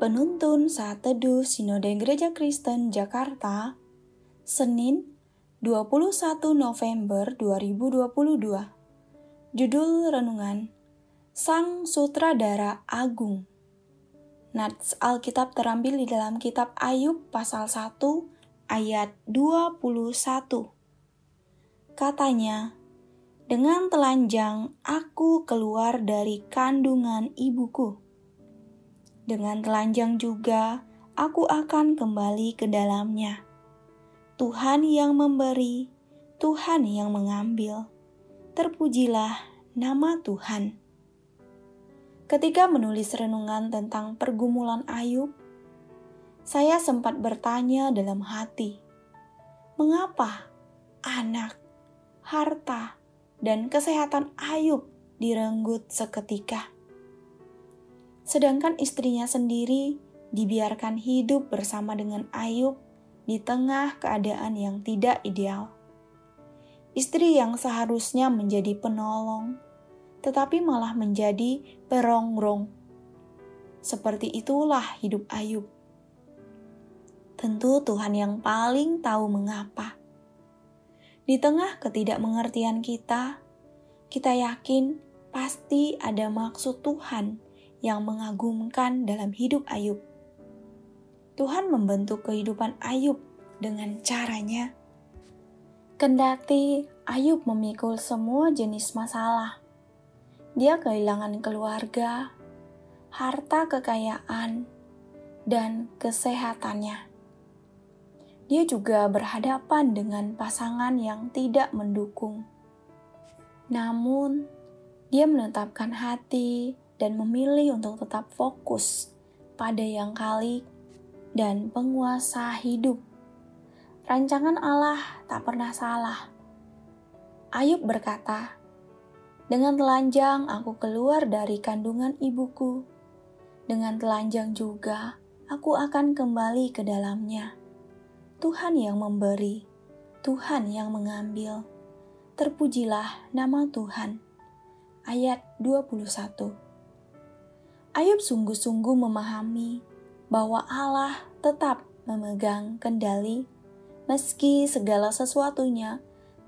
Penuntun Saat Teduh Sinode Gereja Kristen Jakarta, Senin 21 November 2022. Judul Renungan Sang Sutradara Agung Nats Alkitab terambil di dalam kitab Ayub pasal 1 ayat 21. Katanya, dengan telanjang aku keluar dari kandungan ibuku. Dengan telanjang juga aku akan kembali ke dalamnya. Tuhan yang memberi, Tuhan yang mengambil. Terpujilah nama Tuhan. Ketika menulis renungan tentang pergumulan Ayub, saya sempat bertanya dalam hati, mengapa anak, harta, dan kesehatan Ayub direnggut seketika. Sedangkan istrinya sendiri dibiarkan hidup bersama dengan Ayub di tengah keadaan yang tidak ideal. Istri yang seharusnya menjadi penolong, tetapi malah menjadi perongrong. Seperti itulah hidup Ayub. Tentu Tuhan yang paling tahu mengapa di tengah ketidakmengertian kita, kita yakin pasti ada maksud Tuhan yang mengagumkan dalam hidup Ayub. Tuhan membentuk kehidupan Ayub dengan caranya. Kendati Ayub memikul semua jenis masalah, dia kehilangan keluarga, harta kekayaan, dan kesehatannya dia juga berhadapan dengan pasangan yang tidak mendukung. Namun, dia menetapkan hati dan memilih untuk tetap fokus pada yang kali dan penguasa hidup. Rancangan Allah tak pernah salah. Ayub berkata, "Dengan telanjang aku keluar dari kandungan ibuku, dengan telanjang juga aku akan kembali ke dalamnya." Tuhan yang memberi, Tuhan yang mengambil. Terpujilah nama Tuhan. Ayat 21 Ayub sungguh-sungguh memahami bahwa Allah tetap memegang kendali meski segala sesuatunya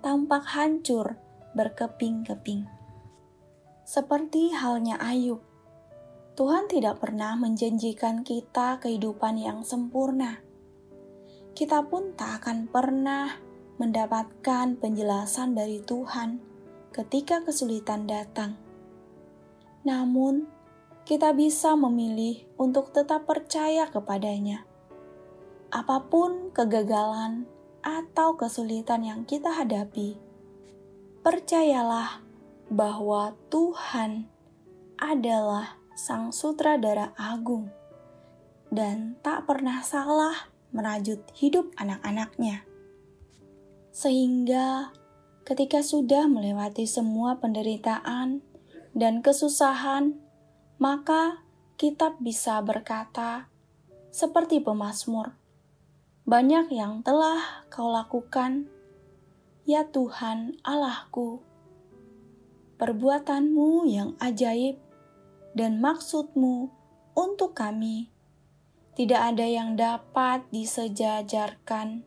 tampak hancur berkeping-keping. Seperti halnya Ayub, Tuhan tidak pernah menjanjikan kita kehidupan yang sempurna kita pun tak akan pernah mendapatkan penjelasan dari Tuhan ketika kesulitan datang. Namun, kita bisa memilih untuk tetap percaya kepadanya. Apa pun kegagalan atau kesulitan yang kita hadapi, percayalah bahwa Tuhan adalah Sang Sutradara Agung dan tak pernah salah merajut hidup anak-anaknya. Sehingga ketika sudah melewati semua penderitaan dan kesusahan, maka kita bisa berkata seperti pemazmur, banyak yang telah kau lakukan, ya Tuhan Allahku. Perbuatanmu yang ajaib dan maksudmu untuk kami tidak ada yang dapat disejajarkan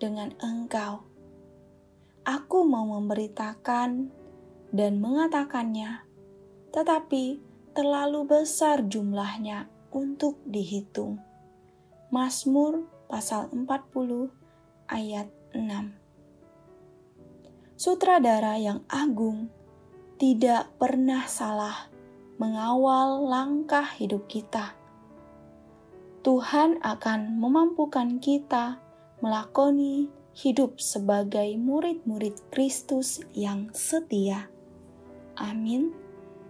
dengan engkau. Aku mau memberitakan dan mengatakannya, tetapi terlalu besar jumlahnya untuk dihitung. Mazmur pasal 40 ayat 6 Sutradara yang agung tidak pernah salah mengawal langkah hidup kita Tuhan akan memampukan kita melakoni hidup sebagai murid-murid Kristus yang setia. Amin.